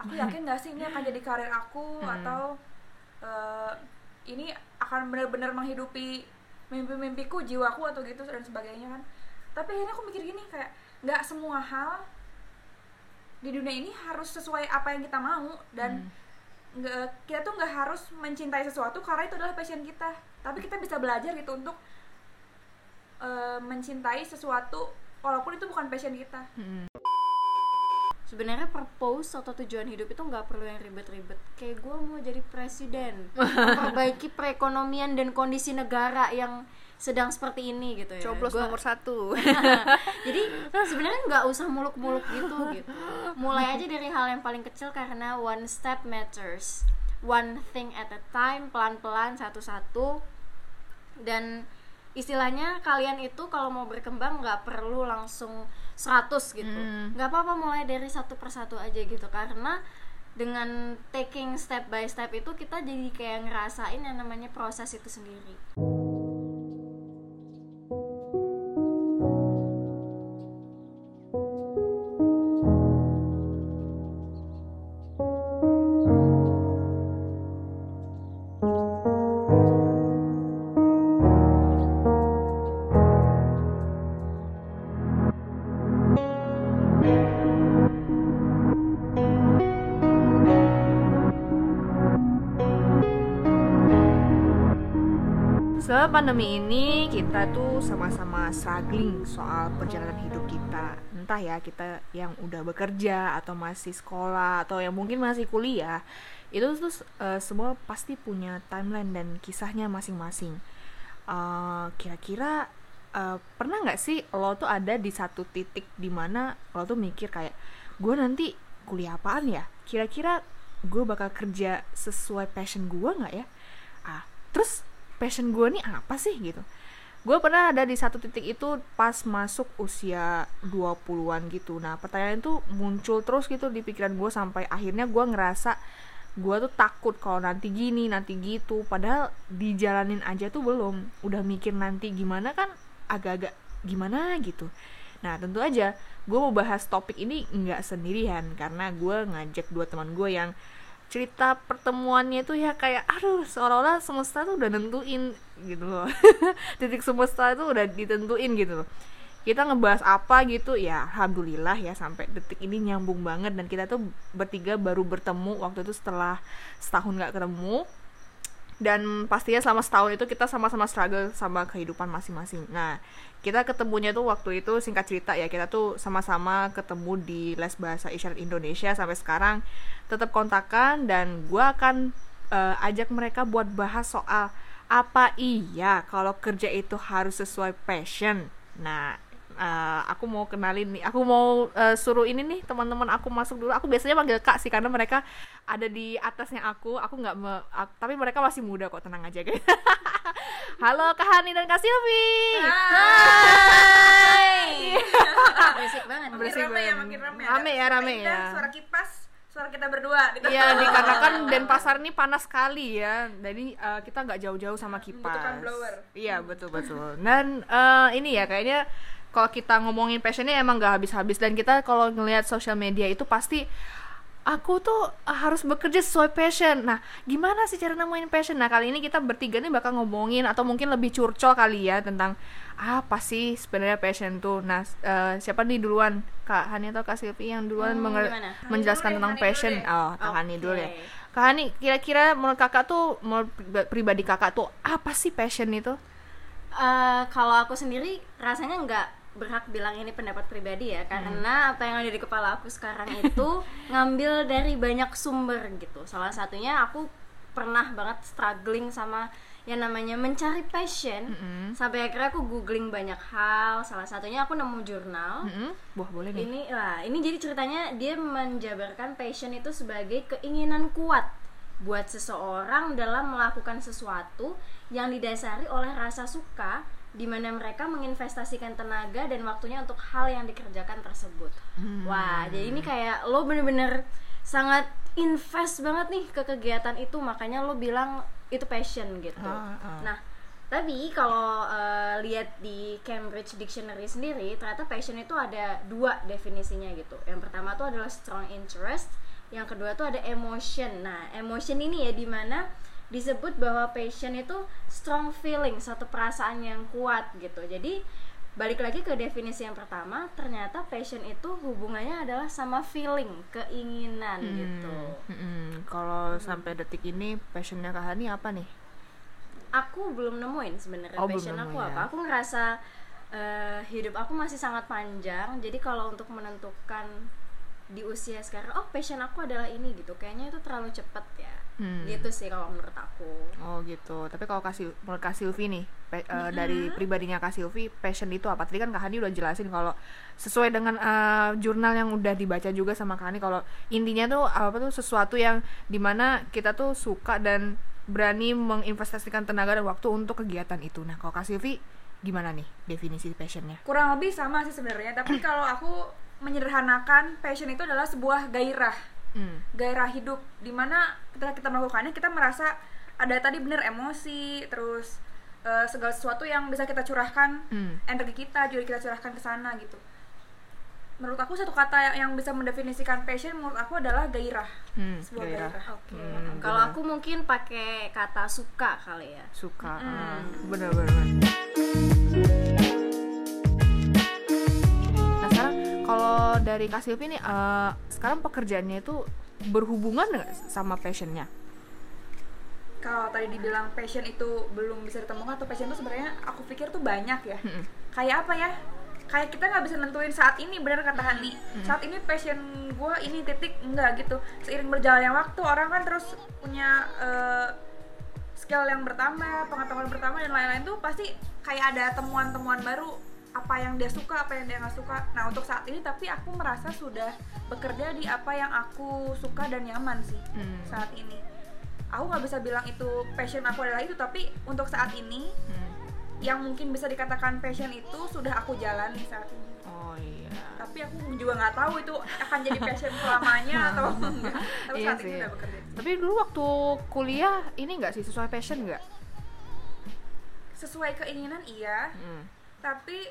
aku yakin gak sih ini akan jadi karir aku Hmm. atau eh, ini akan benar-benar menghidupi mimpi-mimpiku jiwaku atau gitu dan sebagainya kan tapi akhirnya aku mikir gini kayak nggak semua hal di dunia ini harus sesuai apa yang kita mau dan Hmm. nggak kita tuh nggak harus mencintai sesuatu karena itu adalah passion kita tapi kita bisa belajar gitu untuk eh, mencintai sesuatu walaupun itu bukan passion kita Hmm. Sebenarnya purpose atau tujuan hidup itu nggak perlu yang ribet-ribet. Kayak gue mau jadi presiden memperbaiki perekonomian dan kondisi negara yang sedang seperti ini gitu ya. Coblos Gua- nomor satu. Jadi sebenarnya nggak usah muluk-muluk gitu gitu. Mulai aja dari hal yang paling kecil karena one step matters. One thing at a time pelan-pelan satu-satu. Dan istilahnya kalian itu kalau mau berkembang nggak perlu langsung 100 gitu. Mm. nggak apa-apa mulai dari satu persatu aja gitu. Karena dengan taking step by step itu kita jadi kayak ngerasain yang namanya proses itu sendiri Selama pandemi ini kita tuh sama-sama struggling soal perjalanan hidup kita. Entah ya kita yang udah bekerja atau masih sekolah atau yang mungkin masih kuliah, itu tuh eh, semua pasti punya timeline dan kisahnya masing-masing. Eh, Kira-kira eh, pernah nggak sih lo tuh ada di satu titik di mana lo tuh mikir kayak gue nanti kuliah apaan ya? Kira-kira gue bakal kerja sesuai passion gue nggak ya? Ah, terus passion gue nih apa sih gitu. Gue pernah ada di satu titik itu pas masuk usia 20-an gitu. Nah pertanyaan itu muncul terus gitu di pikiran gue sampai akhirnya gue ngerasa gue tuh takut kalau nanti gini nanti gitu. Padahal dijalanin aja tuh belum. Udah mikir nanti gimana kan agak-agak gimana gitu. Nah tentu aja gue mau bahas topik ini nggak sendirian karena gue ngajak dua teman gue yang cerita pertemuannya tuh ya kayak aduh seolah-olah semesta tuh udah nentuin gitu loh. Titik semesta itu udah ditentuin gitu loh. Kita ngebahas apa gitu ya alhamdulillah ya sampai detik ini nyambung banget dan kita tuh bertiga baru bertemu waktu itu setelah setahun nggak ketemu dan pastinya selama setahun itu kita sama-sama struggle sama kehidupan masing-masing. Nah, kita ketemunya tuh waktu itu singkat cerita ya kita tuh sama-sama ketemu di les bahasa isyarat Indonesia sampai sekarang tetap kontakan dan gua akan eh, ajak mereka buat bahas soal apa iya kalau kerja itu harus sesuai passion. Nah, eh, aku mau kenalin nih, aku mau eh, suruh ini nih teman-teman aku masuk dulu. Aku biasanya panggil kak sih karena mereka ada di atasnya aku. Aku nggak, me- ak- tapi mereka masih muda kok tenang aja guys. Halo Kak Hani dan Kak Silvi. Hai. berisik banget Berisik rame ya, banget. makin rame. Rame ya, rame Ada ya. Suara kipas, suara kita berdua. Gitu. Iya dikarenakan Denpasar ini panas sekali ya, jadi eh, kita nggak jauh-jauh sama kipas. Membutuhkan blower. Iya betul betul. Dan eh, ini ya kayaknya kalau kita ngomongin passionnya emang nggak habis-habis dan kita kalau ngelihat sosial media itu pasti aku tuh harus bekerja sesuai passion. Nah, gimana sih cara nemuin passion? Nah, kali ini kita bertiga nih bakal ngomongin atau mungkin lebih curcol kali ya tentang apa sih sebenarnya passion tuh. Nah, eh, siapa nih duluan? Kak Hani atau Kak Silvi yang duluan Hmm, menjelaskan tentang Hani passion? dulu. Oh, Kak Hani dulu ya. Kak Hani, kira-kira menurut kakak tuh, menurut pri- pribadi kakak tuh apa sih passion itu? Eh, kalau aku sendiri rasanya nggak berhak bilang ini pendapat pribadi ya karena apa yang ada di kepala aku sekarang itu ngambil dari banyak sumber gitu salah satunya aku pernah banget struggling sama yang namanya mencari passion Mm-mm. sampai akhirnya aku googling banyak hal salah satunya aku nemu jurnal Mm-mm. Wah boleh nih. ini lah ini jadi ceritanya dia menjabarkan passion itu sebagai keinginan kuat buat seseorang dalam melakukan sesuatu yang didasari oleh rasa suka di mana mereka menginvestasikan tenaga dan waktunya untuk hal yang dikerjakan tersebut. Hmm. Wah, jadi ini kayak lo bener-bener sangat invest banget nih ke kegiatan itu makanya lo bilang itu passion gitu. Ah, ah. Nah, tapi kalau eh, lihat di Cambridge Dictionary sendiri, ternyata passion itu ada dua definisinya gitu. Yang pertama tuh adalah strong interest, yang kedua tuh ada emotion nah emotion ini ya di mana disebut bahwa passion itu strong feeling suatu perasaan yang kuat gitu. Jadi balik lagi ke definisi yang pertama ternyata passion itu hubungannya adalah sama feeling keinginan gitu. Mm-mm. Kalau sampai detik ini passionnya Kak Hani apa nih? aku belum nemuin sebenarnya Oh, passion aku nemu ya. apa aku ngerasa eh, hidup aku masih sangat panjang. Jadi kalau untuk menentukan di usia sekarang oh passion aku adalah ini gitu. Kayaknya itu terlalu cepet ya Hmm. gitu sih kalau menurut aku Oh gitu. Tapi kalau kasih menurut Kak Silvi nih, pe- eh, dari pribadinya Kak Silvi, passion itu apa? Tadi kan Kak Hani udah jelasin kalau sesuai dengan eh, jurnal yang udah dibaca juga sama Kak Hani kalau intinya tuh apa tuh sesuatu yang di mana kita tuh suka dan berani menginvestasikan tenaga dan waktu untuk kegiatan itu. Nah kalau Kak Silvi gimana nih definisi passionnya? kurang lebih sama sih sebenarnya tapi kalau aku menyederhanakan passion itu adalah sebuah gairah Hmm. gairah hidup di mana ketika kita melakukannya kita merasa ada tadi bener emosi terus eh, segala sesuatu yang bisa kita curahkan Hmm. energi kita juga kita curahkan ke sana gitu menurut aku satu kata yang bisa mendefinisikan passion menurut aku adalah gairah Hmm, sebuah gairah. gairah, oke Hmm, kalau benar. aku mungkin pakai kata suka kali ya Suka. Ah, kalau dari Kak Silvi nih, eh, sekarang pekerjaannya itu berhubungan nggak sama passionnya? kalau tadi dibilang passion itu belum bisa ditemukan atau passion itu sebenarnya aku pikir tuh banyak ya. Mm-mm. kayak apa ya? Kayak kita nggak bisa nentuin saat ini bener kata Hani. Saat ini passion gue ini titik enggak gitu. Seiring berjalannya waktu orang kan terus punya eh, skill yang bertambah pengetahuan bertambah dan lain-lain tuh pasti kayak ada temuan-temuan baru apa yang dia suka apa yang dia nggak suka nah untuk saat ini tapi aku merasa sudah bekerja di apa yang aku suka dan nyaman sih Hmm. saat ini aku nggak bisa bilang itu passion aku adalah itu tapi untuk saat ini Hmm. yang mungkin bisa dikatakan passion itu sudah aku jalani saat ini Oh iya. tapi aku juga nggak tahu itu akan jadi passion selamanya atau enggak tapi Iya saat sih. ini udah bekerja Tapi dulu waktu kuliah ini nggak sih sesuai passion nggak? sesuai keinginan iya Hmm. tapi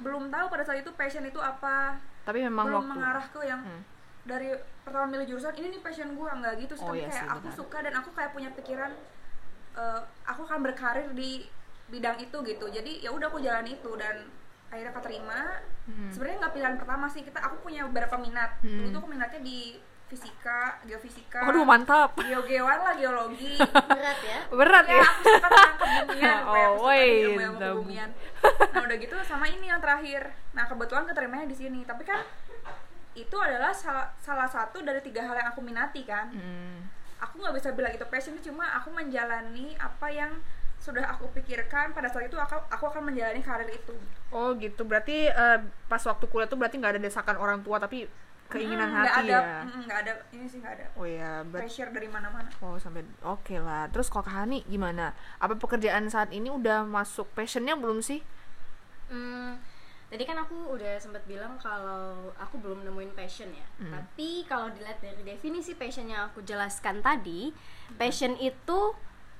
belum tahu pada saat itu passion itu apa Tapi memang belum waktu. mengarah ke yang Hmm. dari pertama milih jurusan ini nih passion gue nggak gitu sih Oh, tapi iya kayak sih, aku benar. suka dan aku kayak punya pikiran eh, aku akan berkarir di bidang itu gitu jadi ya udah aku jalan itu dan akhirnya keterima Hmm. sebenarnya nggak pilihan pertama sih kita aku punya beberapa minat Hmm. dulu tuh aku minatnya di fisika geofisika. Aduh mantap. geogewan lah geologi. Berat ya? Berat ya ya. aku suka tentang kebumian Oh, kebumian nah udah gitu sama ini yang terakhir. Nah kebetulan keterimanya di sini. Tapi kan itu adalah salah, salah satu dari tiga hal yang aku minati kan. Hmm. aku nggak bisa bilang itu passion cuma aku menjalani apa yang sudah aku pikirkan. Pada saat itu aku, aku akan menjalani karir itu. Oh gitu. Berarti eh, pas waktu kuliah tuh berarti nggak ada desakan orang tua tapi keinginan Mm, nggak hati ada ya. mm, nggak ada ini sih nggak ada Oh ya, ber- pressure dari mana-mana Oh sampai oke lah. Terus kalau Kak Hani gimana? Apa pekerjaan saat ini udah masuk passionnya belum sih? Hmm, tadi kan aku udah sempat bilang kalau aku belum nemuin passion ya. Hmm. Tapi kalau dilihat dari definisi passion yang aku jelaskan tadi, passion itu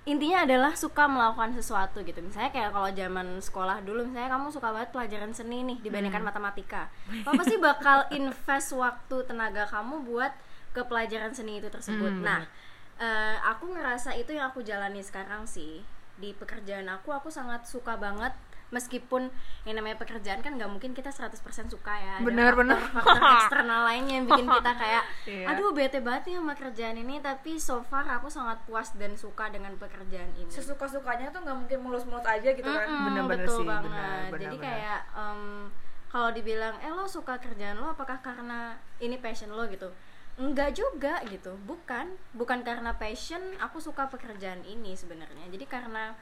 intinya adalah suka melakukan sesuatu gitu. Misalnya kayak kalau zaman sekolah dulu, misalnya kamu suka banget pelajaran seni nih dibandingkan matematika, kamu pasti bakal invest waktu tenaga kamu buat ke pelajaran seni itu tersebut. Hmm, nah, eh, aku ngerasa itu yang aku jalani sekarang sih di pekerjaan aku aku sangat suka banget meskipun yang namanya pekerjaan kan nggak mungkin kita 100% suka ya Ada Bener, bener. faktor-faktor eksternal lainnya yang bikin kita kayak Iya. aduh bete banget nih sama kerjaan ini tapi so far aku sangat puas dan suka dengan pekerjaan ini. Sesuka sukanya tuh nggak mungkin mulus-mulus aja gitu kan? Mm-mm, Bener-bener betul sih, banget. bener, bener, jadi bener. kayak em, kalau dibilang eh lo suka kerjaan lo apakah karena ini passion lo? gitu. Enggak juga gitu. Bukan. Bukan karena passion aku suka pekerjaan ini sebenarnya. Jadi karena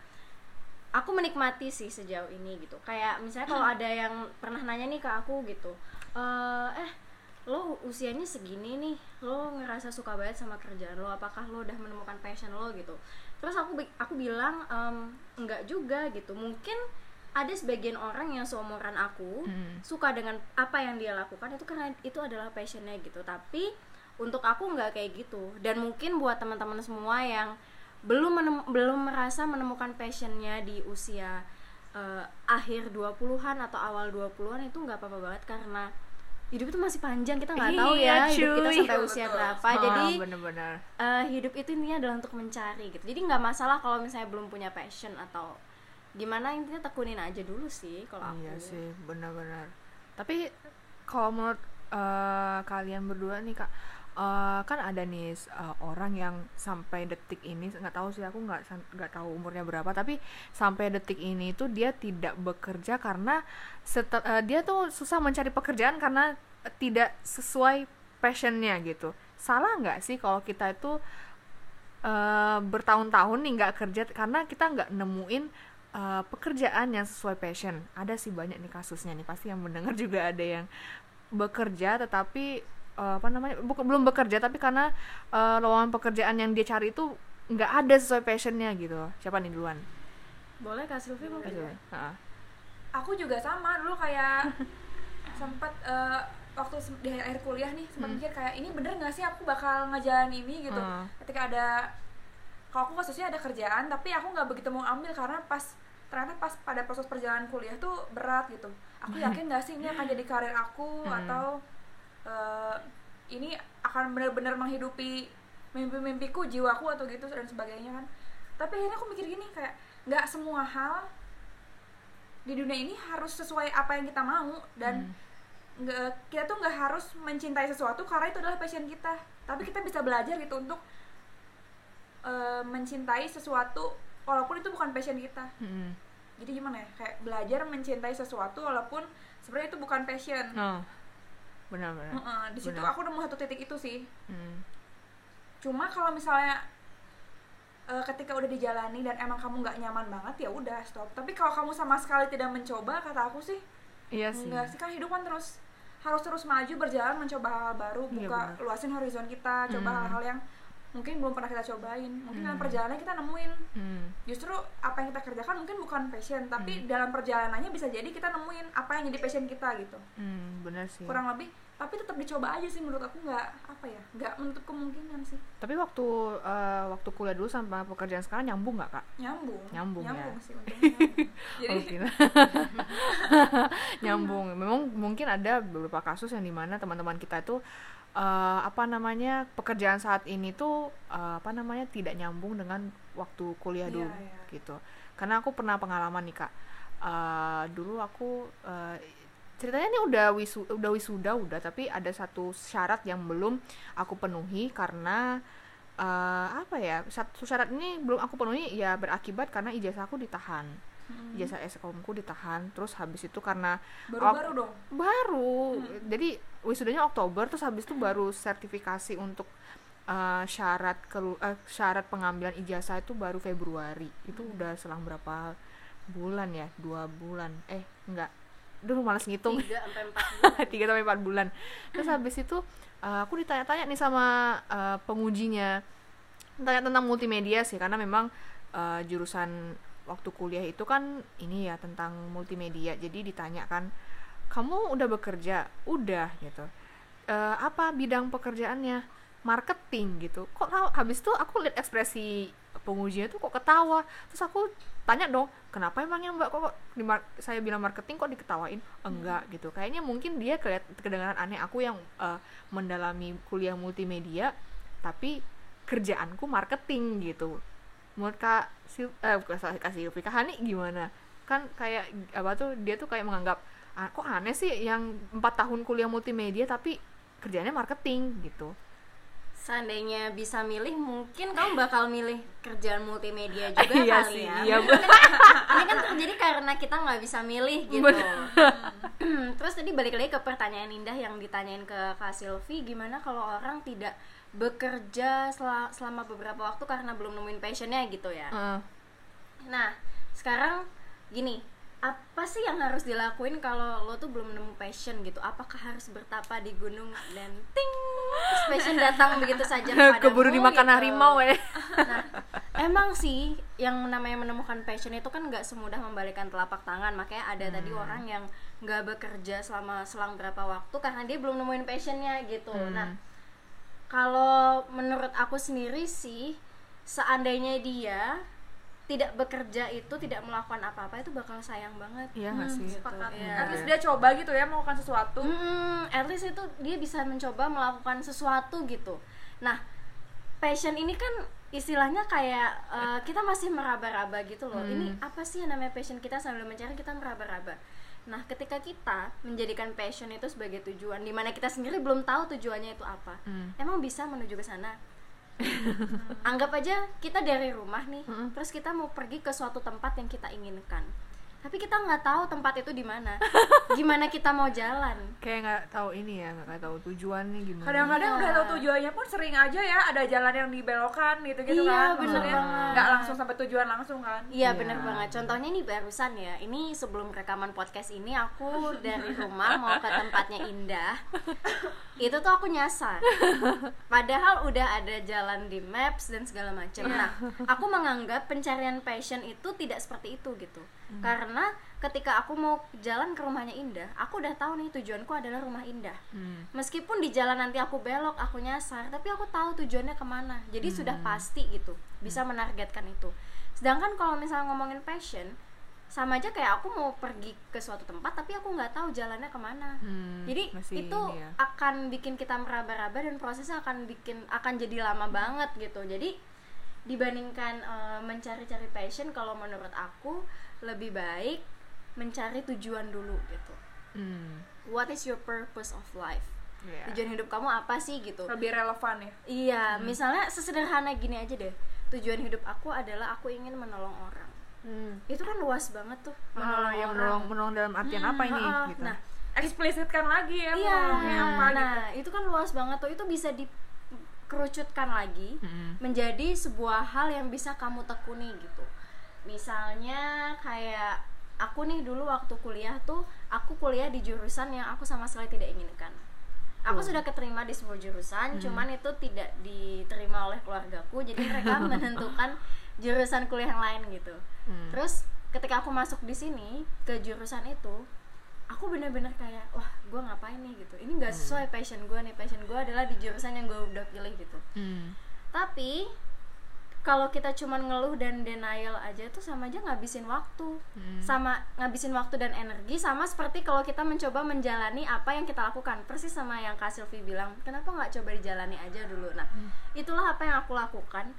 aku menikmati sih sejauh ini gitu. Kayak misalnya kalau ada yang pernah nanya nih ke aku gitu "Eh, eh lo usianya segini nih lo ngerasa suka banget sama kerjaan lo? Apakah lo udah menemukan passion lo? gitu. Terus aku aku bilang "Em, enggak juga gitu. Mungkin ada sebagian orang yang seumuran aku Hmm. suka dengan apa yang dia lakukan itu karena itu adalah passionnya gitu. Tapi untuk aku nggak kayak gitu. Dan mungkin buat teman-teman semua yang belum menem- belum merasa menemukan passionnya di usia eh, akhir 20-an atau awal 20-an itu nggak apa-apa banget karena hidup itu masih panjang kita nggak Iya, tahu ya hidup kita sampai usia betul. berapa. Ah, jadi bener-bener. eh, hidup itu intinya adalah untuk mencari gitu. Jadi nggak masalah kalau misalnya belum punya passion atau gimana intinya tekunin aja dulu sih kalau aku. Iya sih, benar-benar. Tapi kalau menurut eh, kalian berdua nih kak, eh, kan ada nih eh, orang yang sampai detik ini nggak tahu sih aku nggak nggak tahu umurnya berapa, tapi sampai detik ini tuh dia tidak bekerja karena setel- eh, dia tuh susah mencari pekerjaan karena tidak sesuai passionnya gitu. Salah nggak sih kalau kita itu eh, bertahun-tahun nih nggak kerja karena kita nggak nemuin uh, pekerjaan yang sesuai passion. Ada sih banyak nih kasusnya nih pasti yang mendengar juga ada yang bekerja tetapi uh, apa namanya bukan belum bekerja tapi karena uh, lowongan pekerjaan yang dia cari itu nggak ada sesuai passionnya gitu. Siapa nih duluan? boleh kak Sylvie mungkin ha. aku juga sama dulu kayak sempat eh, waktu di akhir kuliah nih sempat mikir kayak ini bener nggak sih aku bakal ngejalan ini gitu Hmm. ketika ada kalau aku khususnya ada kerjaan tapi aku nggak begitu mau ambil karena pas ternyata pas pada proses perjalanan kuliah tuh berat gitu aku yakin nggak sih ini akan jadi karir aku Hmm. atau eh, ini akan benar-benar menghidupi mimpi-mimpiku jiwaku atau gitu dan sebagainya kan. Tapi akhirnya aku mikir gini kayak nggak semua hal di dunia ini harus sesuai apa yang kita mau dan nggak kita tuh nggak harus mencintai sesuatu karena itu adalah passion kita. Tapi kita bisa belajar gitu untuk eh, mencintai sesuatu walaupun itu bukan passion kita. Mm-mm. jadi gimana ya kayak belajar mencintai sesuatu walaupun sebenarnya itu bukan passion. Oh, benar-benar. Heeh, di situ Benar. aku nemu satu titik itu sih Mm. cuma kalau misalnya eh, ketika udah dijalani dan emang kamu nggak nyaman banget ya udah stop tapi kalau kamu sama sekali tidak mencoba kata aku sih Iya sih. enggak sih kan hidup kan terus harus terus maju berjalan mencoba hal baru Iya, buka benar. luasin horizon kita coba Hmm. hal-hal yang mungkin belum pernah kita cobain mungkin dalam Hmm. perjalanan kita nemuin Mm. justru apa yang kita kerjakan mungkin bukan passion Hmm. tapi dalam perjalanannya bisa jadi kita nemuin apa yang jadi passion kita gitu Mm, benar sih. kurang lebih tapi tetap dicoba aja sih menurut aku nggak apa ya nggak menutup kemungkinan sih Tapi waktu eh, waktu kuliah dulu sama pekerjaan sekarang nyambung nggak kak? nyambung Nyambung ya. sih untungnya nyambung. jadi nyambung. Memang mungkin ada beberapa kasus yang di mana teman-teman kita itu eh, apa namanya pekerjaan saat ini tuh eh, apa namanya tidak nyambung dengan waktu kuliah Iya, dulu iya. gitu. Karena aku pernah pengalaman nih kak. Eh, dulu aku eh, ceritanya ini udah wisu udah wisuda udah tapi ada satu syarat yang belum aku penuhi karena eh, apa ya satu syarat ini belum aku penuhi ya berakibat karena ijazah aku ditahan Hmm. ijazah SKMku ditahan terus habis itu karena baru-baru dong? Baru. Hmm. jadi wisudanya Oktober terus habis itu baru sertifikasi untuk uh, syarat kelu- eh, syarat pengambilan ijazah itu baru Februari. Itu udah selang berapa bulan ya? Dua bulan. Eh enggak. Dulu malas ngitung. Tiga sampai empat bulan. Tiga sampai empat bulan. Terus habis itu uh, aku ditanya-tanya nih sama uh, pengujinya. Tanya tentang multimedia sih karena memang uh, jurusan waktu kuliah itu kan ini ya tentang multimedia. Jadi ditanyakan kamu udah bekerja? Udah gitu. "Eh, apa bidang pekerjaannya? Marketing gitu. Kok habis itu aku lihat ekspresi pengujinya tuh kok ketawa. Terus aku tanya dong kenapa emangnya mbak kok di saya bilang marketing kok diketawain? Enggak gitu. Kayaknya mungkin dia kelihat kedengaran aneh aku yang eh, mendalami kuliah multimedia tapi kerjaanku marketing gitu menurut kak Sil eh bukan salah kak Silvi. Kak Hani gimana? Kan kayak apa tuh dia tuh kayak menganggap "Ah, kok aneh sih yang empat tahun kuliah multimedia tapi kerjanya marketing gitu. Seandainya bisa milih mungkin kamu bakal milih kerjaan multimedia juga Iya kali sih, ya. iya, ini kan terjadi karena kita nggak bisa milih gitu. Terus tadi balik lagi ke pertanyaan indah yang ditanyain ke kak Silvi gimana kalau orang tidak bekerja sel- selama beberapa waktu karena belum nemuin passionnya gitu ya Heeh. Nah, sekarang gini, apa sih yang harus dilakuin kalau lo tuh belum nemu passion gitu? Apakah harus bertapa di gunung dan ting, terus passion datang begitu saja kepadamu? keburu dimakan gitu? harimau ya Nah, emang sih yang namanya menemukan passion itu kan nggak semudah membalikan telapak tangan. Makanya ada tadi Hmm. orang yang nggak bekerja selama selang berapa waktu karena dia belum nemuin passionnya gitu. Hmm. Nah, kalau menurut aku sendiri sih, seandainya dia tidak bekerja itu tidak melakukan apa-apa itu bakal sayang banget Iya nggak sih? sepakat Iya. at least dia coba gitu ya melakukan sesuatu Hmm, at least itu dia bisa mencoba melakukan sesuatu gitu. Nah, passion ini kan istilahnya kayak eh, kita masih meraba-raba gitu loh. Ini apa sih yang namanya passion kita sambil mencari kita meraba-raba. Nah, ketika kita menjadikan passion itu sebagai tujuan, di mana kita sendiri belum tahu tujuannya itu apa, Hmm. emang bisa menuju ke sana. Anggap aja kita dari rumah nih, terus kita mau pergi ke suatu tempat yang kita inginkan, tapi kita nggak tahu tempat itu di mana. Gimana kita mau jalan? Kayak nggak tahu ini ya, nggak tahu tujuannya gimana. kadang-kadang Iya. udah tahu tujuannya pun sering aja ya ada jalan yang dibelokkan gitu gitu Iya, kan bener Maksudnya banget. nggak langsung sampai tujuan langsung kan Iya Iya. bener banget. Contohnya nih barusan ya. Ini sebelum rekaman podcast ini aku dari rumah mau ke tempatnya Indah. Itu tuh aku nyasar. Padahal udah ada jalan di maps dan segala macam. Nah, aku menganggap pencarian passion itu tidak seperti itu gitu. Karena ketika aku mau jalan ke rumahnya Indah, aku udah tahu nih tujuanku adalah rumah Indah. Hmm. Meskipun di jalan nanti aku belok, aku nyasar, tapi aku tahu tujuannya ke mana. Jadi sudah pasti gitu, bisa menargetkan itu. Sedangkan kalau misalnya ngomongin passion, sama aja kayak aku mau pergi ke suatu tempat, tapi aku nggak tahu jalannya ke mana. Hmm, Jadi itu ya. akan bikin kita meraba-raba dan prosesnya akan bikin akan jadi lama banget gitu. Jadi dibandingkan eh, mencari-cari passion, kalau menurut aku lebih baik mencari tujuan dulu gitu. Hmm. What is your purpose of life? Iya. tujuan hidup kamu apa sih gitu lebih relevan ya iya misalnya sesederhana gini aja deh tujuan hidup aku adalah aku ingin menolong orang Hmm. itu kan luas banget tuh Ah, menolong yang orang menolong, menolong dalam artian apa ini? Ah, gitu. nah eksplisitkan lagi ya iya menolongnya apa gitu nah itu kan luas banget tuh itu bisa dikerucutkan lagi Mm-mm. menjadi sebuah hal yang bisa kamu tekuni gitu misalnya kayak aku nih dulu waktu kuliah tuh aku kuliah di jurusan yang aku sama sekali tidak inginkan. Aku sudah keterima di sebuah jurusan cuman itu tidak diterima oleh keluargaku jadi mereka menentukan jurusan kuliah yang lain gitu. Hmm. terus ketika aku masuk di sini ke jurusan itu aku bener-bener kayak wah gue ngapain nih? gitu. Ini nggak sesuai passion gue nih. Passion gue adalah di jurusan yang gue udah pilih gitu. Hmm. tapi kalau kita cuman ngeluh dan denial aja tuh sama aja ngabisin waktu. Hmm. sama ngabisin waktu dan energi sama seperti kalau kita mencoba menjalani apa yang kita lakukan. Persis sama yang Kak Sylvie bilang kenapa nggak coba dijalani aja dulu? Nah itulah apa yang aku lakukan.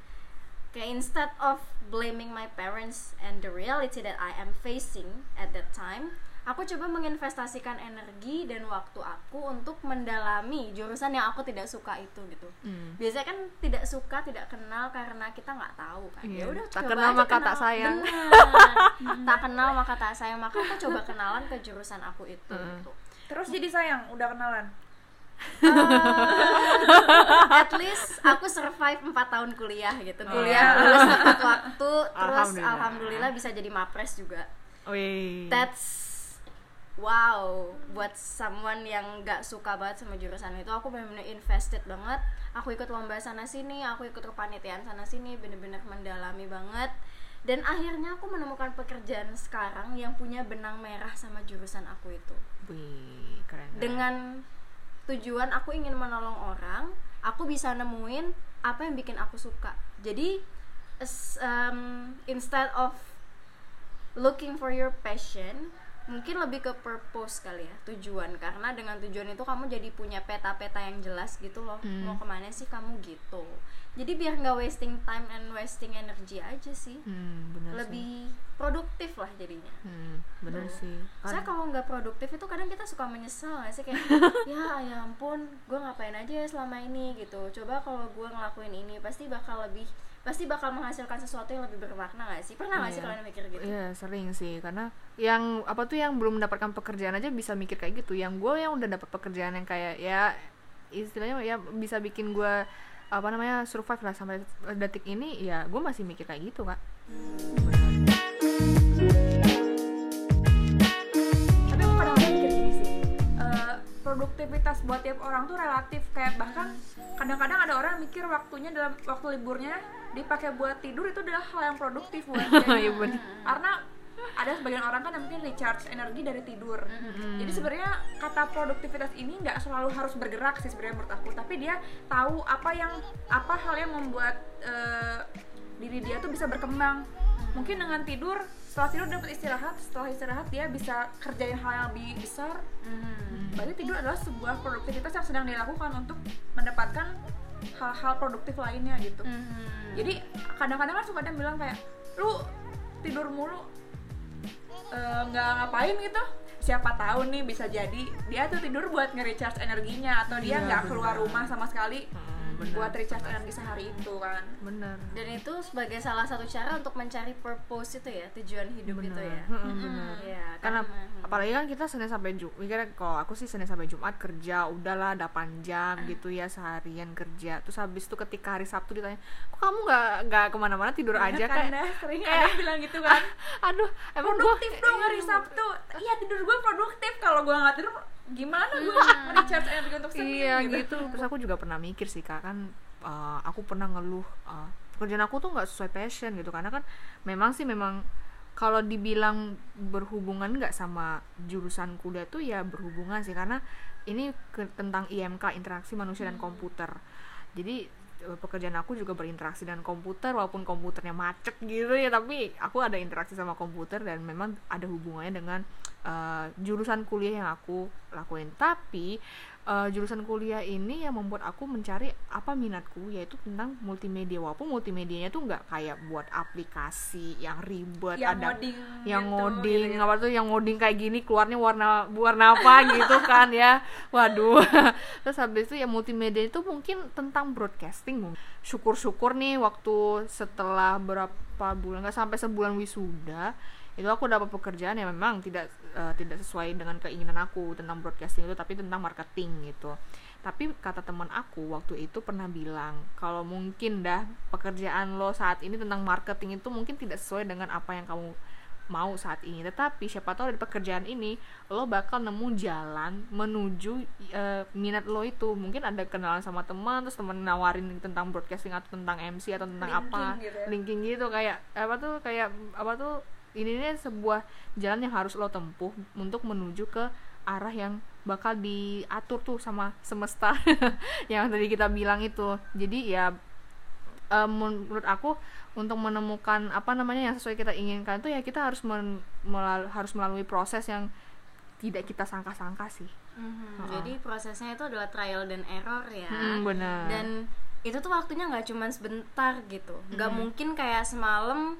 Kayak instead of blaming my parents and the reality that I am facing at that time aku coba menginvestasikan energi dan waktu aku untuk mendalami jurusan yang aku tidak suka itu gitu Hmm. biasanya kan tidak suka tidak kenal karena kita nggak tahu kan Iya. ya udah Tak coba kenal aja maka tak kenal. sayang. Benar. tak kenal maka tak sayang maka aku coba kenalan ke jurusan aku itu Hmm. gitu terus jadi sayang udah kenalan at least aku survive 4 tahun kuliah gitu Oh. kuliah lulus tepat waktu terus Alhamdulillah. alhamdulillah bisa jadi mapres juga Wih. that's wow buat someone yang nggak suka banget sama jurusan itu aku benar-benar invested banget aku ikut lomba sana sini aku ikut kepanitiaan sana sini bener-bener mendalami banget dan akhirnya aku menemukan pekerjaan sekarang yang punya benang merah sama jurusan aku itu Wih, keren. keren. dengan tujuan aku ingin menolong orang aku bisa nemuin apa yang bikin aku suka jadi um, instead of looking for your passion mungkin lebih ke purpose kali ya tujuan karena dengan tujuan itu kamu jadi punya peta-peta yang jelas gitu loh Hmm. mau ke mana sih kamu gitu jadi biar nggak wasting time and wasting energy aja sih Hmm, bener sih. lebih produktif lah jadinya Hmm, bener Tuh. sih. Saya kalau nggak produktif itu kadang kita suka menyesal nggak sih kayak ya ya ampun gue ngapain aja ya selama ini gitu coba kalau gue ngelakuin ini pasti bakal lebih pasti bakal menghasilkan sesuatu yang lebih bermakna nggak sih pernah sih Iya. kalian mikir gitu Iya sering sih karena yang apa tuh yang belum mendapatkan pekerjaan aja bisa mikir kayak gitu. Yang gue yang udah dapat pekerjaan yang kayak ya istilahnya ya bisa bikin gue apa namanya survive lah sampai detik ini ya gue masih mikir kayak gitu kak. tapi produktivitas buat tiap orang tuh relatif. Kayak bahkan kadang-kadang ada orang mikir waktunya dalam waktu liburnya dipakai buat tidur itu adalah hal yang produktif buat dia. Iya karena ada sebagian orang kan yang mungkin recharge energi dari tidur. Jadi sebenarnya kata produktivitas ini nggak selalu harus bergerak sih sebenarnya menurut aku. Tapi dia tahu apa yang apa hal yang membuat eh, diri dia tuh bisa berkembang. Mungkin dengan tidur setelah tidur dapat istirahat setelah istirahat dia bisa kerjain hal yang lebih besar Mhm. berarti tidur adalah sebuah produktivitas yang sedang dilakukan untuk mendapatkan hal-hal produktif lainnya gitu Mhm. jadi kadang-kadang kan suka ada yang bilang kayak lu tidur mulu eh, nggak ngapain gitu siapa tahu nih bisa jadi dia tuh tidur buat nge-recharge energinya atau dia Iya, nggak keluar benar. rumah sama sekali Hmm, bener. buat recharge energi sehari itu kan. Bener dan itu sebagai salah satu cara untuk mencari purpose itu ya tujuan hidup itu ya. Bener. Iya, karena karena- apalagi kan kita senin sampai jumat mikirnya kalau aku sih senin sampai jumat kerja udahlah 8 jam gitu ya seharian kerja. Terus habis itu ketika hari sabtu ditanya kok kamu nggak nggak ke mana-mana tidur aja? kan kayak dah, sering kayak- ada yang bilang gitu kan. Aduh emang gua- produktif dong hari Sabtu. Iya tidur gue produktif. Kalau gue nggak tidur gimana gue recharge energi untuk Senin iya gitu. terus aku juga pernah mikir sih kak kan uh, aku pernah ngeluh uh, pekerjaan aku tuh nggak sesuai passion gitu. Karena kan memang sih memang kalau dibilang berhubungan nggak sama jurusan kuliah tuh ya berhubungan sih. Karena ini ke- tentang IMK interaksi manusia dan komputer. Jadi pekerjaan aku juga berinteraksi dengan komputer walaupun komputernya macet gitu ya tapi aku ada interaksi sama komputer dan memang ada hubungannya dengan eh, jurusan kuliah yang aku lakuin. Tapi eh, jurusan kuliah ini yang membuat aku mencari apa minatku yaitu tentang multimedia. Walaupun multimedianya tuh nggak kayak buat aplikasi yang ribet yang ada ngoding yang gitu, ngoding gitu-gitu. apa tuh yang ngoding kayak gini keluarnya warna warna apa gitu kan ya. Waduh. Terus habis itu ya multimedia itu mungkin tentang broadcasting syukur-syukur nih waktu setelah berapa bulan nggak sampai sebulan wisuda itu aku dapat pekerjaan yang memang tidak eh, tidak sesuai dengan keinginan aku tentang broadcasting itu tapi tentang marketing gitu. Tapi kata teman aku waktu itu pernah bilang kalau mungkin dah pekerjaan lo saat ini tentang marketing itu mungkin tidak sesuai dengan apa yang kamu mau saat ini. Tetapi siapa tahu dari pekerjaan ini lo bakal nemu jalan menuju eh, minat lo itu. Mungkin ada kenalan sama teman terus teman nawarin tentang broadcasting atau tentang MC atau tentang Linking apa gitu ya. linking gitu. Kayak apa tuh kayak apa tuh ini nih sebuah jalan yang harus lo tempuh untuk menuju ke arah yang bakal diatur tuh sama semesta yang tadi kita bilang itu. Jadi ya eh, menurut aku untuk menemukan apa namanya yang sesuai kita inginkan itu ya kita harus men- melal- harus melalui proses yang tidak kita sangka-sangka sih. Mhm. Ha-ha. jadi prosesnya itu adalah trial dan error ya. Hmm, benar. Dan itu tuh waktunya nggak cuma sebentar gitu. Nggak mungkin kayak semalam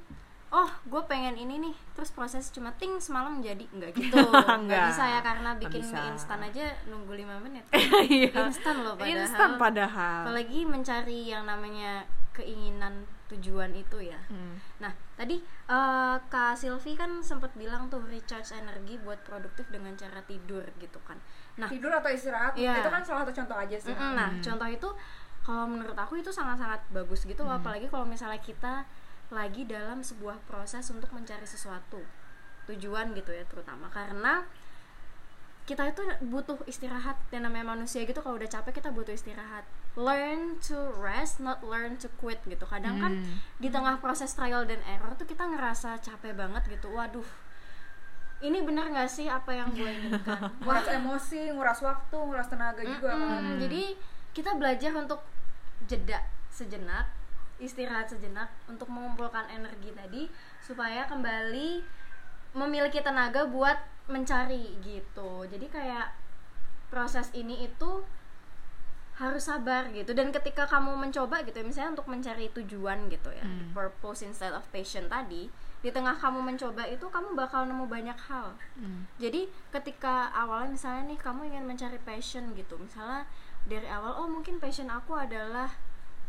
oh gue pengen ini nih. Terus proses cuma ting semalam jadi. Nggak gitu. Nggak bisa ya karena bikin bisa. mie instan aja nunggu lima menit. Iya. instan loh padahal. Instan padahal. Apalagi mencari yang namanya keinginan tujuan itu ya. Hmm. nah tadi eh, kak Silvi kan sempat bilang tuh recharge energi buat produktif dengan cara tidur gitu kan. Nah tidur atau istirahat Iya. itu kan salah satu contoh aja sih. Mm-mm, nah Hmm. contoh itu kalau menurut aku itu sangat-sangat bagus gitu loh. Apalagi kalau misalnya kita lagi dalam sebuah proses untuk mencari sesuatu. Tujuan gitu ya terutama. Karena kita itu butuh istirahat. Dan namanya manusia gitu kalau udah capek kita butuh istirahat. Learn to rest not learn to quit gitu. Kadang kan Hmm. di tengah proses trial dan error tuh kita ngerasa capek banget gitu. Waduh ini bener gak sih apa yang gue inginkan? Nguras emosi nguras waktu nguras tenaga juga. Kan Mm-mm. Jadi kita belajar untuk jeda sejenak, istirahat sejenak untuk mengumpulkan energi tadi supaya kembali memiliki tenaga buat mencari gitu. Jadi kayak proses ini itu harus sabar gitu dan ketika kamu mencoba gitu ya, misalnya untuk mencari tujuan gitu ya Hmm. purpose instead of passion tadi di tengah kamu mencoba itu kamu bakal nemu banyak hal Hmm. jadi ketika awalnya misalnya nih kamu ingin mencari passion gitu misalnya dari awal oh mungkin passion aku adalah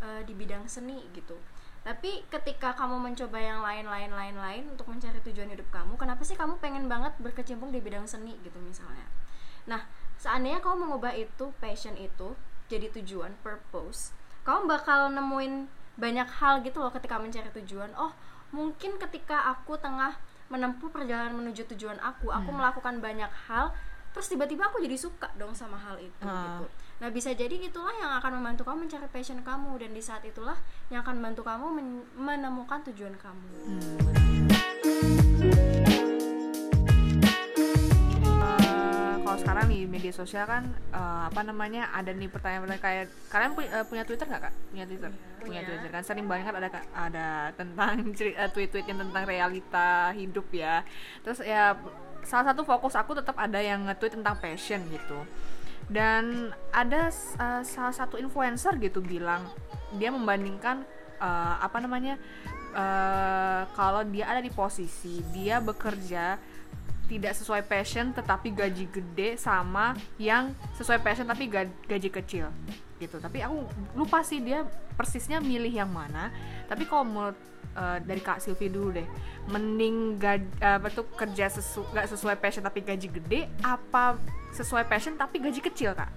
eh, di bidang seni gitu. Tapi ketika kamu mencoba yang lain lain lain lain untuk mencari tujuan hidup kamu kenapa sih kamu pengen banget berkecimpung di bidang seni gitu misalnya? Nah seandainya kamu mengubah itu passion itu jadi tujuan purpose kamu bakal nemuin banyak hal gitu loh ketika mencari tujuan. Oh mungkin ketika aku tengah menempuh perjalanan menuju tujuan aku aku melakukan banyak hal terus tiba-tiba aku jadi suka dong sama hal itu Ah. gitu nah bisa jadi itulah yang akan membantu kamu mencari passion kamu dan di saat itulah yang akan membantu kamu men- menemukan tujuan kamu Eh, kalau sekarang nih media sosial kan eh, apa namanya ada nih pertanyaan-pertanyaan kayak kalian punya, eh, punya Twitter nggak kak? Punya Twitter? Punya Punya. Twitter kan sering banget kan ada ada tentang tweet-tweet yang tentang realita hidup ya. Terus ya salah satu fokus aku tetap ada yang nge-tweet tentang passion gitu. Dan ada eh, salah satu influencer gitu bilang dia membandingkan eh, apa namanya eh, kalau dia ada di posisi dia bekerja tidak sesuai passion tetapi gaji gede sama yang sesuai passion tapi ga- gaji kecil gitu. Tapi aku lupa sih dia persisnya milih yang mana. Tapi kalau menurut eh, dari kak Silvi dulu deh mending gaji, apa tuh kerja sesu, gak sesuai passion tapi gaji gede apa sesuai passion tapi gaji kecil kak?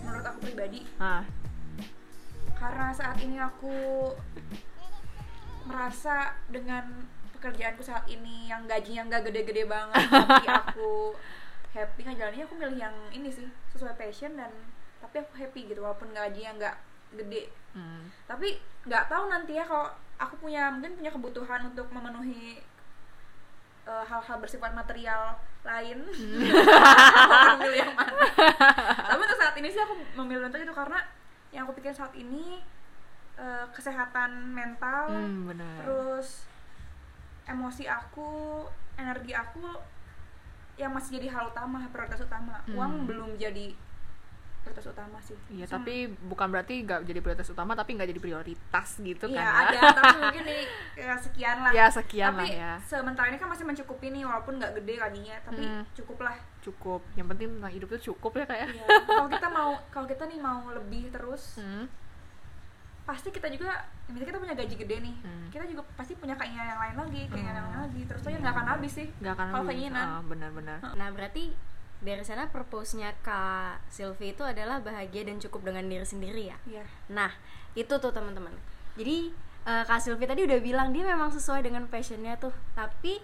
Menurut aku pribadi nah karena saat ini aku merasa dengan pekerjaanku saat ini yang gajinya nggak gede-gede banget tapi aku happy ngejalaninnya aku milih yang ini sih sesuai passion dan tapi aku happy gitu walaupun gajinya nggak gede. Hmm. tapi nggak tahu nanti ya kalau aku punya mungkin punya kebutuhan untuk memenuhi eh, hal-hal bersifat material lain. Aku akan memilih yang mana. Tapi untuk saat ini sih aku memilih untuk itu karena yang aku pikir saat ini eh, kesehatan mental Hmm, terus emosi aku energi aku yang masih jadi hal utama prioritas utama. Hmm. uang belum jadi prioritas utama sih Iya, tapi bukan berarti nggak jadi prioritas utama, tapi nggak jadi prioritas gitu Iya kan? ada, tapi mungkin nih ya sekian lah. Ya, sekian tapi lah ya. sementara ini kan masih mencukupi nih walaupun nggak gede gajinya, tapi Hmm. cukup lah. Cukup. Yang penting tentang hidup itu cukup ya kayak. Iya. kalau kita mau kalau kita nih mau lebih terus, Hmm. pasti kita juga misalnya kita punya gaji gede nih, Hmm. kita juga pasti punya keinginan yang lain lagi, keinginan yang Hmm. lain lagi. Terus aja nggak akan habis sih. Nggak akan Kalau keinginan. Ah, benar-benar. Nah, berarti dari sana purpose-nya Kak Sylvie itu adalah bahagia dan cukup dengan diri sendiri ya. Iya. Nah, itu tuh teman-teman. Jadi eh, Kak Sylvie tadi udah bilang dia memang sesuai dengan passionnya tuh, tapi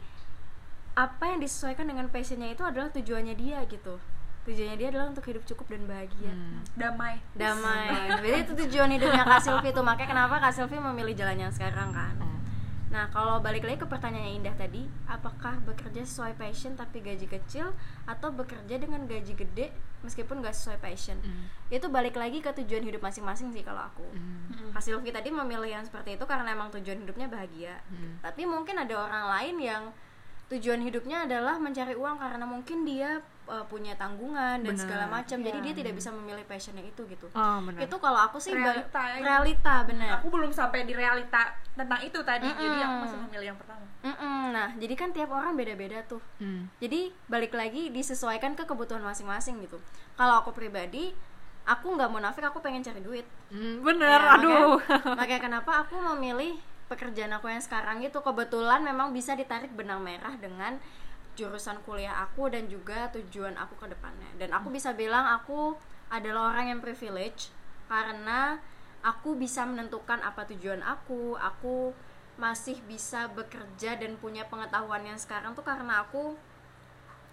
apa yang disesuaikan dengan passionnya itu adalah tujuannya dia gitu. Tujuannya dia adalah untuk hidup cukup dan bahagia. Hmm. Damai. Damai. Berarti itu tujuan hidupnya Kak Sylvie tuh. Makanya kenapa Kak Sylvie memilih jalan yang sekarang kan. Hmm. Nah, kalau balik lagi ke pertanyaan yang indah tadi, apakah bekerja sesuai passion tapi gaji kecil atau bekerja dengan gaji gede meskipun gak sesuai passion? Hmm. Itu balik lagi ke tujuan hidup masing-masing sih kalau aku. Hmm. Kak Sylvie tadi memilih yang seperti itu karena emang tujuan hidupnya bahagia. Hmm. Tapi mungkin ada orang lain yang tujuan hidupnya adalah mencari uang karena mungkin dia uh, punya tanggungan dan Benar. segala macam. Jadi Iya. dia tidak bisa memilih passionnya itu gitu. Oh, benar. Itu kalau aku sih Realita ya. realita benar. Aku belum sampai di realita tentang itu tadi, jadi aku masih memilih yang pertama. Mm-mm. Nah, jadi kan tiap orang beda-beda tuh. Hmm. Jadi balik lagi disesuaikan ke kebutuhan masing-masing gitu. Kalau aku pribadi, aku nggak munafik, aku pengen cari duit. Hmm, bener, Ya, aduh. Makanya, makanya kenapa aku memilih pekerjaan aku yang sekarang itu kebetulan memang bisa ditarik benang merah dengan jurusan kuliah aku dan juga tujuan aku ke depannya. Dan aku bisa bilang aku adalah orang yang privilege karena aku bisa menentukan apa tujuan aku. Aku masih bisa bekerja dan punya pengetahuan yang sekarang tuh karena aku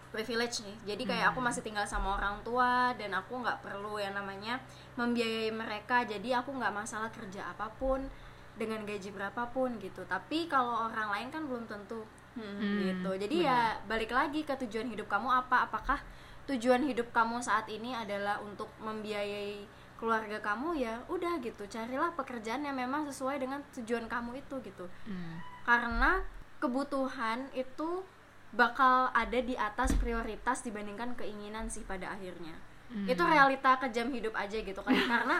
privilege nih jadi kayak aku masih tinggal sama orang tua dan aku nggak perlu yang namanya membiayai mereka jadi aku nggak masalah kerja apa pun dengan gaji berapapun gitu. Tapi kalau orang lain kan belum tentu. Hmm, gitu. Jadi ya balik lagi ke tujuan hidup kamu apa? Apakah tujuan hidup kamu saat ini adalah untuk membiayai keluarga kamu? Ya udah gitu. Carilah pekerjaan yang memang sesuai dengan tujuan kamu itu gitu. Hmm. karena kebutuhan itu bakal ada di atas prioritas dibandingkan keinginan sih pada akhirnya itu realita kejam hidup aja gitu kan. Karena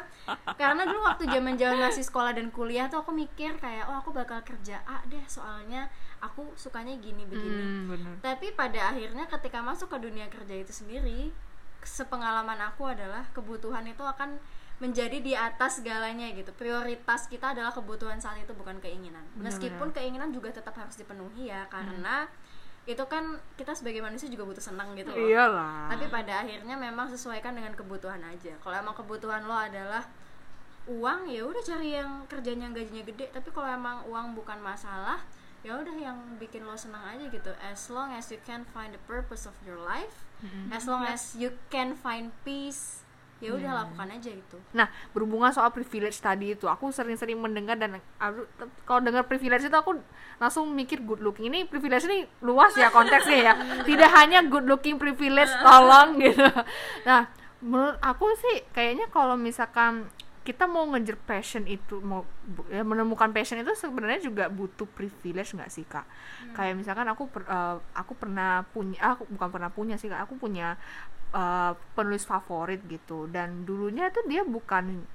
karena dulu waktu zaman zaman masih sekolah dan kuliah tuh aku mikir kayak oh aku bakal kerja A deh soalnya aku sukanya gini begini. Hmm, bener. tapi pada akhirnya ketika masuk ke dunia kerja itu sendiri sepengalaman aku adalah kebutuhan itu akan menjadi di atas segalanya gitu. Prioritas kita adalah kebutuhan saat itu bukan keinginan. Meskipun keinginan juga tetap harus dipenuhi ya karena itu kan kita sebagai manusia juga butuh senang gitu loh. Iyalah. tapi pada akhirnya memang sesuaikan dengan kebutuhan aja. Kalau emang kebutuhan lo adalah uang ya udah cari yang kerjanya gajinya gede. Tapi kalau emang uang bukan masalah ya udah yang bikin lo senang aja gitu. As long as you can find the purpose of your life as long as you can find peace ya udah lakukan aja itu Nah, berhubungan soal privilege tadi itu, aku sering-sering mendengar dan kalau dengar privilege itu aku langsung mikir good looking. Ini privilege ini luas ya konteksnya ya. Tidak hanya good looking privilege, tolong gitu. Nah, menurut aku sih kayaknya kalau misalkan kita mau ngejar passion itu mau ya, menemukan passion itu sebenarnya juga butuh privilege nggak sih kak kayak misalkan aku per- eh, aku pernah punya aku bukan pernah punya sih kak aku punya eh, penulis favorit gitu dan dulunya tuh dia bukan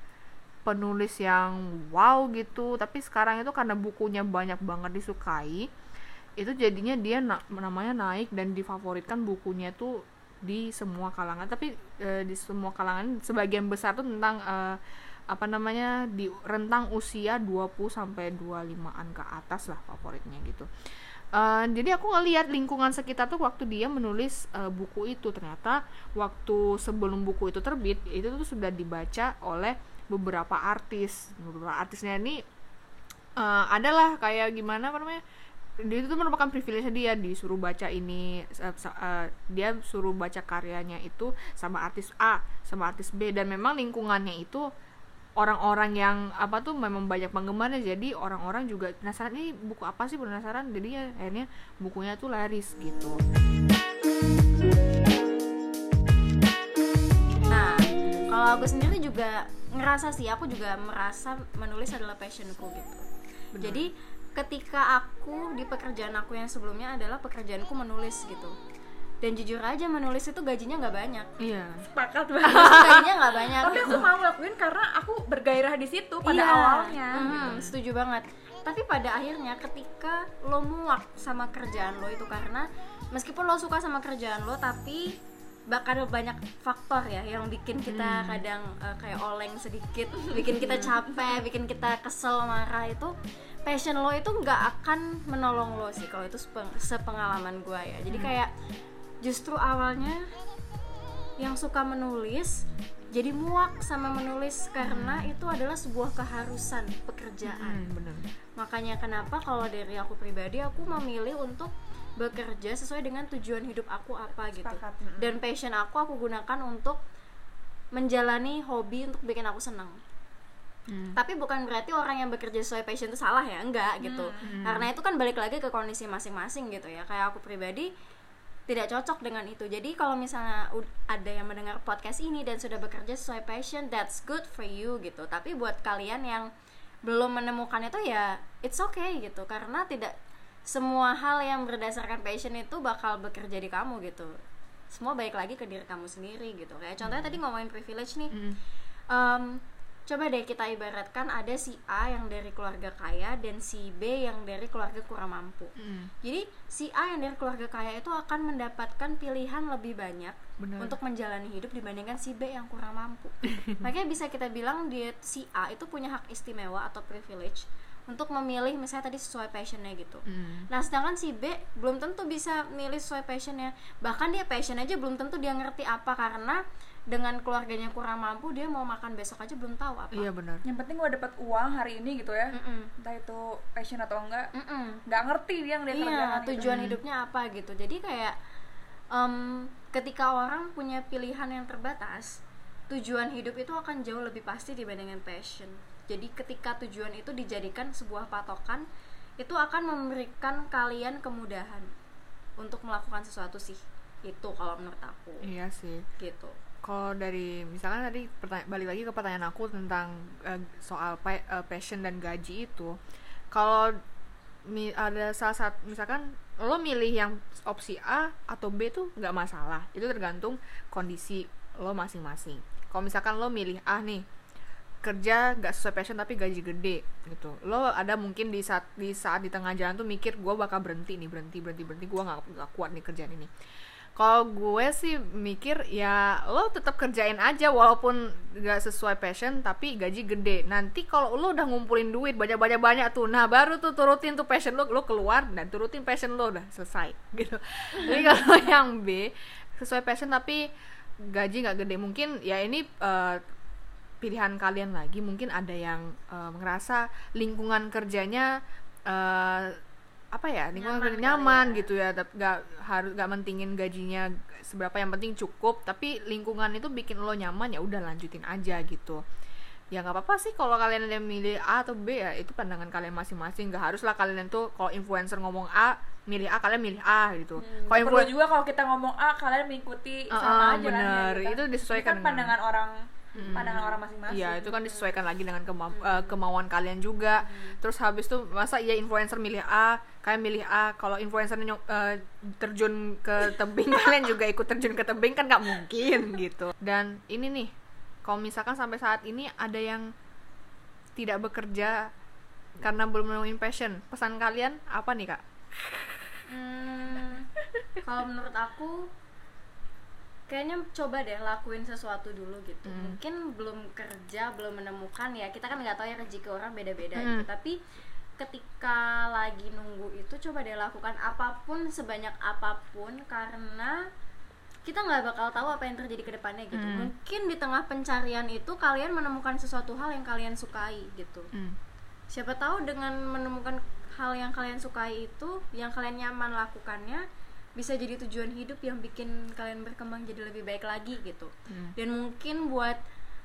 penulis yang wow gitu tapi sekarang itu karena bukunya banyak banget disukai itu jadinya dia na- namanya naik dan difavoritkan bukunya tuh di semua kalangan tapi eh, di semua kalangan sebagian besar tuh tentang eh, apa namanya di rentang usia 20 sampai 25-an ke atas lah favoritnya gitu. Eh, jadi aku ngelihat lingkungan sekitar tuh waktu dia menulis eh, buku itu. Ternyata waktu sebelum buku itu terbit itu tuh sudah dibaca oleh beberapa artis. Beberapa artisnya ini eh, adalah kayak gimana apa namanya dia itu merupakan privilege dia disuruh baca ini sa- eh, dia suruh baca karyanya itu sama artis A sama artis B. Dan memang lingkungannya itu orang-orang yang apa tuh memang banyak penggemarnya jadi orang-orang juga penasaran ini buku apa sih penasaran jadi ya akhirnya bukunya tuh laris gitu Nah, kalau aku sendiri juga ngerasa sih, aku juga merasa menulis adalah passionku gitu. Jadi ketika aku di pekerjaan aku yang sebelumnya adalah pekerjaanku menulis gitu. Dan jujur aja menulis itu gajinya nggak banyak. iya sepakat banget gajinya nggak banyak. tapi aku mau ngelakuin karena aku bergairah di situ pada Iya. awalnya Mhm, setuju banget. Tapi pada akhirnya ketika lo muak sama kerjaan lo itu karena meskipun lo suka sama kerjaan lo tapi bakal banyak faktor ya yang bikin kita kadang eh, kayak oleng sedikit, bikin kita capek, bikin kita kesel, marah itu passion lo itu nggak akan menolong lo sih kalau itu sepeng- sepengalaman gue ya. Jadi kayak justru awalnya yang suka menulis jadi muak sama menulis karena itu adalah sebuah keharusan pekerjaan. hmm, bener Makanya kenapa kalau dari aku pribadi aku memilih untuk bekerja sesuai dengan tujuan hidup aku apa gitu. Sepakat, mm. Dan passion aku aku gunakan untuk menjalani hobi untuk bikin aku senang. Hmm. Tapi bukan berarti orang yang bekerja sesuai passion itu salah ya, enggak gitu. Hmm. Karena itu kan balik lagi ke kondisi masing-masing gitu ya. Kayak aku pribadi tidak cocok dengan itu. Jadi kalau misalnya ada yang mendengar podcast ini dan sudah bekerja sesuai passion, that's good for you gitu. Tapi buat kalian yang belum menemukan itu ya it's okay gitu karena tidak semua hal yang berdasarkan passion itu bakal bekerja di kamu gitu. Semua baik lagi ke diri kamu sendiri gitu. Kayak contohnya tadi ngomongin privilege nih. Hmm. Em, coba deh kita ibaratkan ada si A yang dari keluarga kaya dan si B yang dari keluarga kurang mampu. Hmm. Jadi si A yang dari keluarga kaya itu akan mendapatkan pilihan lebih banyak Benar. untuk menjalani hidup dibandingkan si B yang kurang mampu. Makanya bisa kita bilang dia si A itu punya hak istimewa atau privilege untuk memilih misalnya tadi sesuai passionnya gitu. Hmm. Nah sedangkan si B belum tentu bisa milih sesuai passionnya Bahkan dia passion aja belum tentu dia ngerti apa Karena dengan keluarganya kurang mampu Dia mau makan besok aja belum tahu apa. Iya benar. Yang penting gue dapat uang hari ini gitu ya. Mm-mm. entah itu passion atau enggak. Mm-mm. nggak ngerti dia yang dia Iya gitu. tujuan hidupnya apa gitu. Jadi kayak em, ketika orang punya pilihan yang terbatas Tujuan hidup itu akan jauh lebih pasti dibandingkan passion. Jadi ketika tujuan itu dijadikan sebuah patokan Itu akan memberikan kalian kemudahan Untuk melakukan sesuatu sih. Itu kalau menurut aku. Iya sih. Gitu kalau dari misalkan tadi balik lagi ke pertanyaan aku tentang eh, soal pa- eh, passion dan gaji itu. Kalau ada salah satu misalkan lo milih yang opsi A atau B tuh nggak masalah. Itu tergantung kondisi lo masing-masing. Kalau misalkan lo milih A nih kerja nggak sesuai passion tapi gaji gede gitu. Lo ada mungkin di saat di saat di tengah jalan tuh mikir gue bakal berhenti nih berhenti berhenti berhenti. Gue nggak kuat nih kerjaan ini kalau gue sih mikir ya lo tetap kerjain aja walaupun gak sesuai passion tapi gaji gede. Nanti kalau lo udah ngumpulin duit banyak banyak banyak tuh nah baru tuh turutin tuh passion lo lo keluar dan turutin passion lo udah selesai gitu. Jadi kalau yang B sesuai passion tapi gaji nggak gede mungkin ya ini eh, pilihan kalian lagi. Mungkin ada yang eh, ngerasa lingkungan kerjanya eh, apa ya lingkungan Nyaman nyaman ya. gitu ya nggak harus nggak mentingin gajinya seberapa yang penting cukup tapi lingkungan itu bikin lo nyaman ya udah lanjutin aja gitu ya nggak apa-apa sih kalau kalian ada yang milih A atau B ya itu pandangan kalian masing-masing nggak haruslah kalian tuh kalau influencer ngomong A milih A kalian milih A gitu Hmm, kalau perlu influ- juga kalau kita ngomong A kalian mengikuti Ah, sama aja kan bener. ya, gitu. Itu disesuaikan Ini kan dengan- pandangan orang Hmm. pandangan orang masing-masing Iya itu kan disesuaikan lagi dengan kema- Hmm. eh, kemauan kalian juga. Terus habis itu masa iya influencer milih A, kalian milih A. Kalau influencer eh, terjun ke tebing kalian juga ikut terjun ke tebing kan nggak mungkin gitu. Dan ini nih, kalau misalkan sampai saat ini ada yang tidak bekerja karena belum menemuin passion, pesan kalian apa nih kak? Hmm, kalau menurut aku kayaknya coba deh lakuin sesuatu dulu gitu Hmm. mungkin belum kerja belum menemukan ya kita kan nggak tahu ya rezeki orang beda-beda Hmm. gitu tapi ketika lagi nunggu itu coba deh lakukan apa pun sebanyak apa pun karena kita nggak bakal tahu apa yang terjadi ke depannya gitu Hmm. mungkin di tengah pencarian itu kalian menemukan sesuatu hal yang kalian sukai gitu Hmm. siapa tahu dengan menemukan hal yang kalian sukai itu yang kalian nyaman lakukannya bisa jadi tujuan hidup yang bikin kalian berkembang jadi lebih baik lagi gitu Hmm. dan mungkin buat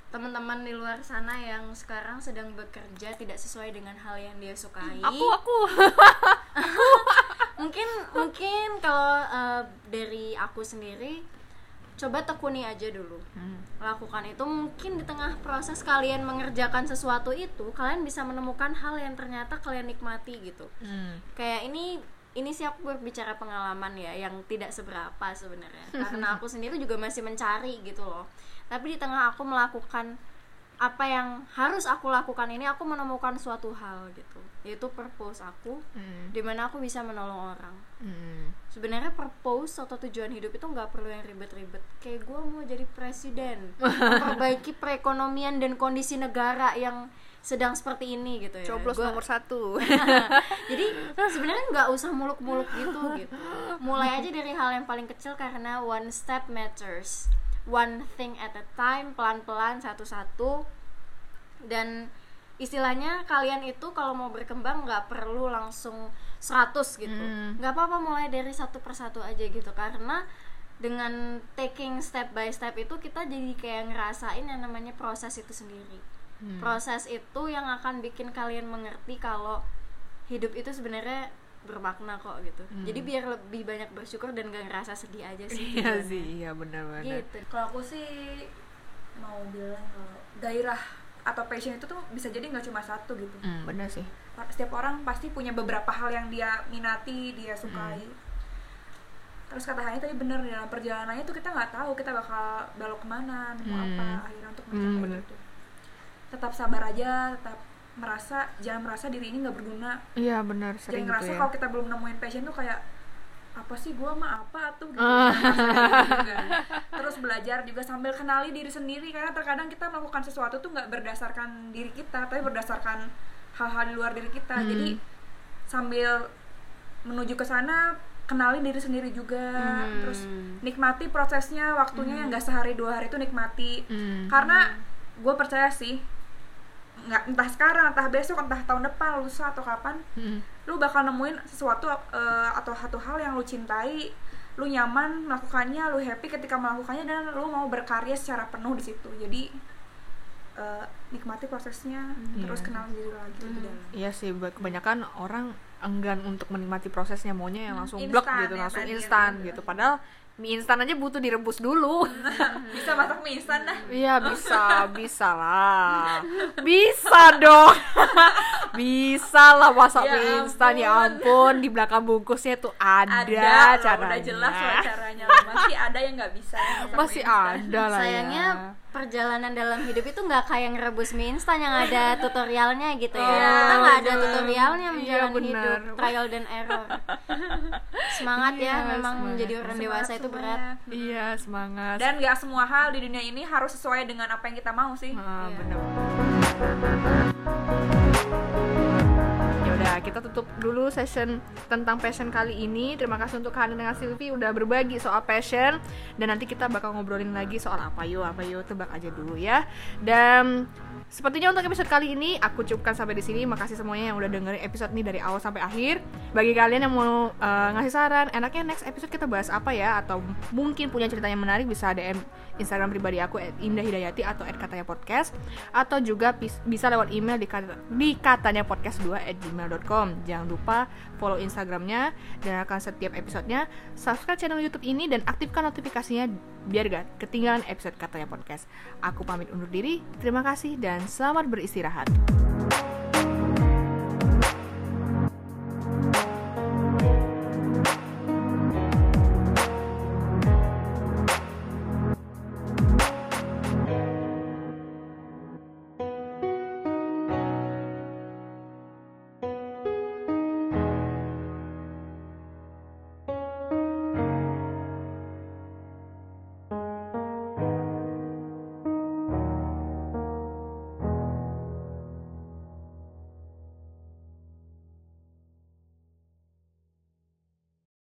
teman-teman di luar sana yang sekarang sedang bekerja tidak sesuai dengan hal yang dia sukai Aku aku. mungkin mungkin kalau eh, dari aku sendiri coba tekuni aja dulu Hmm. lakukan itu mungkin di tengah proses kalian mengerjakan sesuatu itu kalian bisa menemukan hal yang ternyata kalian nikmati gitu Hmm. kayak ini ini sih aku berbicara pengalaman ya yang tidak seberapa sebenarnya. Karena aku sendiri juga masih mencari gitu loh. Tapi di tengah aku melakukan apa yang harus aku lakukan ini aku menemukan suatu hal gitu. Yaitu purpose aku Hmm. di mana aku bisa menolong orang. Hmm. sebenarnya purpose atau tujuan hidup itu nggak perlu yang ribet-ribet. Kayak gue mau jadi presiden memperbaiki perekonomian dan kondisi negara yang sedang seperti ini gitu ya. Coblos Gua- nomor satu. jadi sebenarnya nggak usah muluk-muluk gitu gitu. Mulai aja dari hal yang paling kecil karena one step matters. One thing at a time pelan-pelan satu-satu. Dan istilahnya kalian itu kalau mau berkembang nggak perlu langsung 100 gitu. Hmm. nggak apa-apa mulai dari satu persatu aja gitu. Karena dengan taking step by step itu kita jadi kayak ngerasain yang namanya proses itu sendiri Hmm. proses itu yang akan bikin kalian mengerti kalau hidup itu sebenarnya bermakna kok gitu Hmm. jadi biar lebih banyak bersyukur dan gak ngerasa sedih aja sih Iya sih, iya benar-benar. gitu kalau aku sih mau bilang kalau gairah atau passion itu tuh bisa jadi nggak cuma satu gitu Hmm, benar sih. setiap orang pasti punya beberapa hal yang dia minati dia sukai Hmm. terus kata Hani tadi bener di dalam perjalanannya tuh kita nggak tahu kita bakal belok ke mana mau Hmm. apa akhirnya untuk Hmm, mencapai bener. itu tetap sabar aja tetap merasa jangan merasa diri ini nggak berguna Iya benar jangan sering ngerasa gitu ya. kalau kita belum nemuin passion tuh kayak apa sih gua mah apa tuh gitu. Ah. Jangan gitu terus belajar juga sambil kenali diri sendiri karena terkadang kita melakukan sesuatu tuh nggak berdasarkan diri kita tapi berdasarkan hal-hal di luar diri kita Hmm. jadi sambil menuju ke sana kenali diri sendiri juga Hmm. terus nikmati prosesnya waktunya yang nggak sehari dua hari itu nikmati Hmm. karena gue percaya sih nggak entah sekarang entah besok entah tahun depan lusa atau kapan Hmm. lu bakal nemuin sesuatu eh, atau satu hal yang lu cintai lu nyaman melakukannya lu happy ketika melakukannya dan lu mau berkarya secara penuh di situ jadi eh, nikmati prosesnya terus Iya. kenal diri lagi lebih dalam Iya sih, ba- kebanyakan orang enggan untuk menikmati prosesnya, maunya yang langsung blok gitu, ya langsung instan bener. gitu. Padahal mie instan aja butuh direbus dulu. bisa masak mie instan dah. Iya bisa, bisa lah, bisa dong, bisa lah masak Ya mie instan. Ya ampun di belakang bungkusnya tuh ada, ada, caranya. udah jelas caranya. Masih ada yang nggak bisa yang Masih ada lah sayangnya ya. Perjalanan dalam hidup itu nggak kayak ngerebus mie instan yang ada tutorialnya gitu ya Iya, kita nggak ada tutorialnya Iya, menjalani benar. hidup trial dan error semangat Iya, ya memang semangat. menjadi orang Semangat dewasa itu semuanya. berat Iya semangat. dan nggak semua hal di dunia ini harus sesuai dengan apa yang kita mau sih Ah, Iya. bener. Kita tutup dulu session tentang passion kali ini. Terima kasih untuk Hani dengan Silvi udah berbagi soal passion dan nanti kita bakal ngobrolin lagi soal apa yuk, apa yuk tebak aja dulu ya. Dan Sepertinya untuk episode kali ini aku cukupkan sampai di sini. Makasih semuanya yang udah dengerin episode ini dari awal sampai akhir. Bagi kalian yang mau uh, ngasih saran, enaknya next episode kita bahas apa ya atau mungkin punya cerita yang menarik bisa DM Instagram pribadi aku Indah Hidayati atau @katanya podcast atau juga bisa lewat email di, kata, di katanya podcast 2 at gmail.com. Jangan lupa follow Instagramnya dan akan setiap episodenya subscribe channel YouTube ini dan aktifkan notifikasinya biar gak ketinggalan episode katanya podcast. Aku pamit undur diri. Terima kasih dan selamat beristirahat.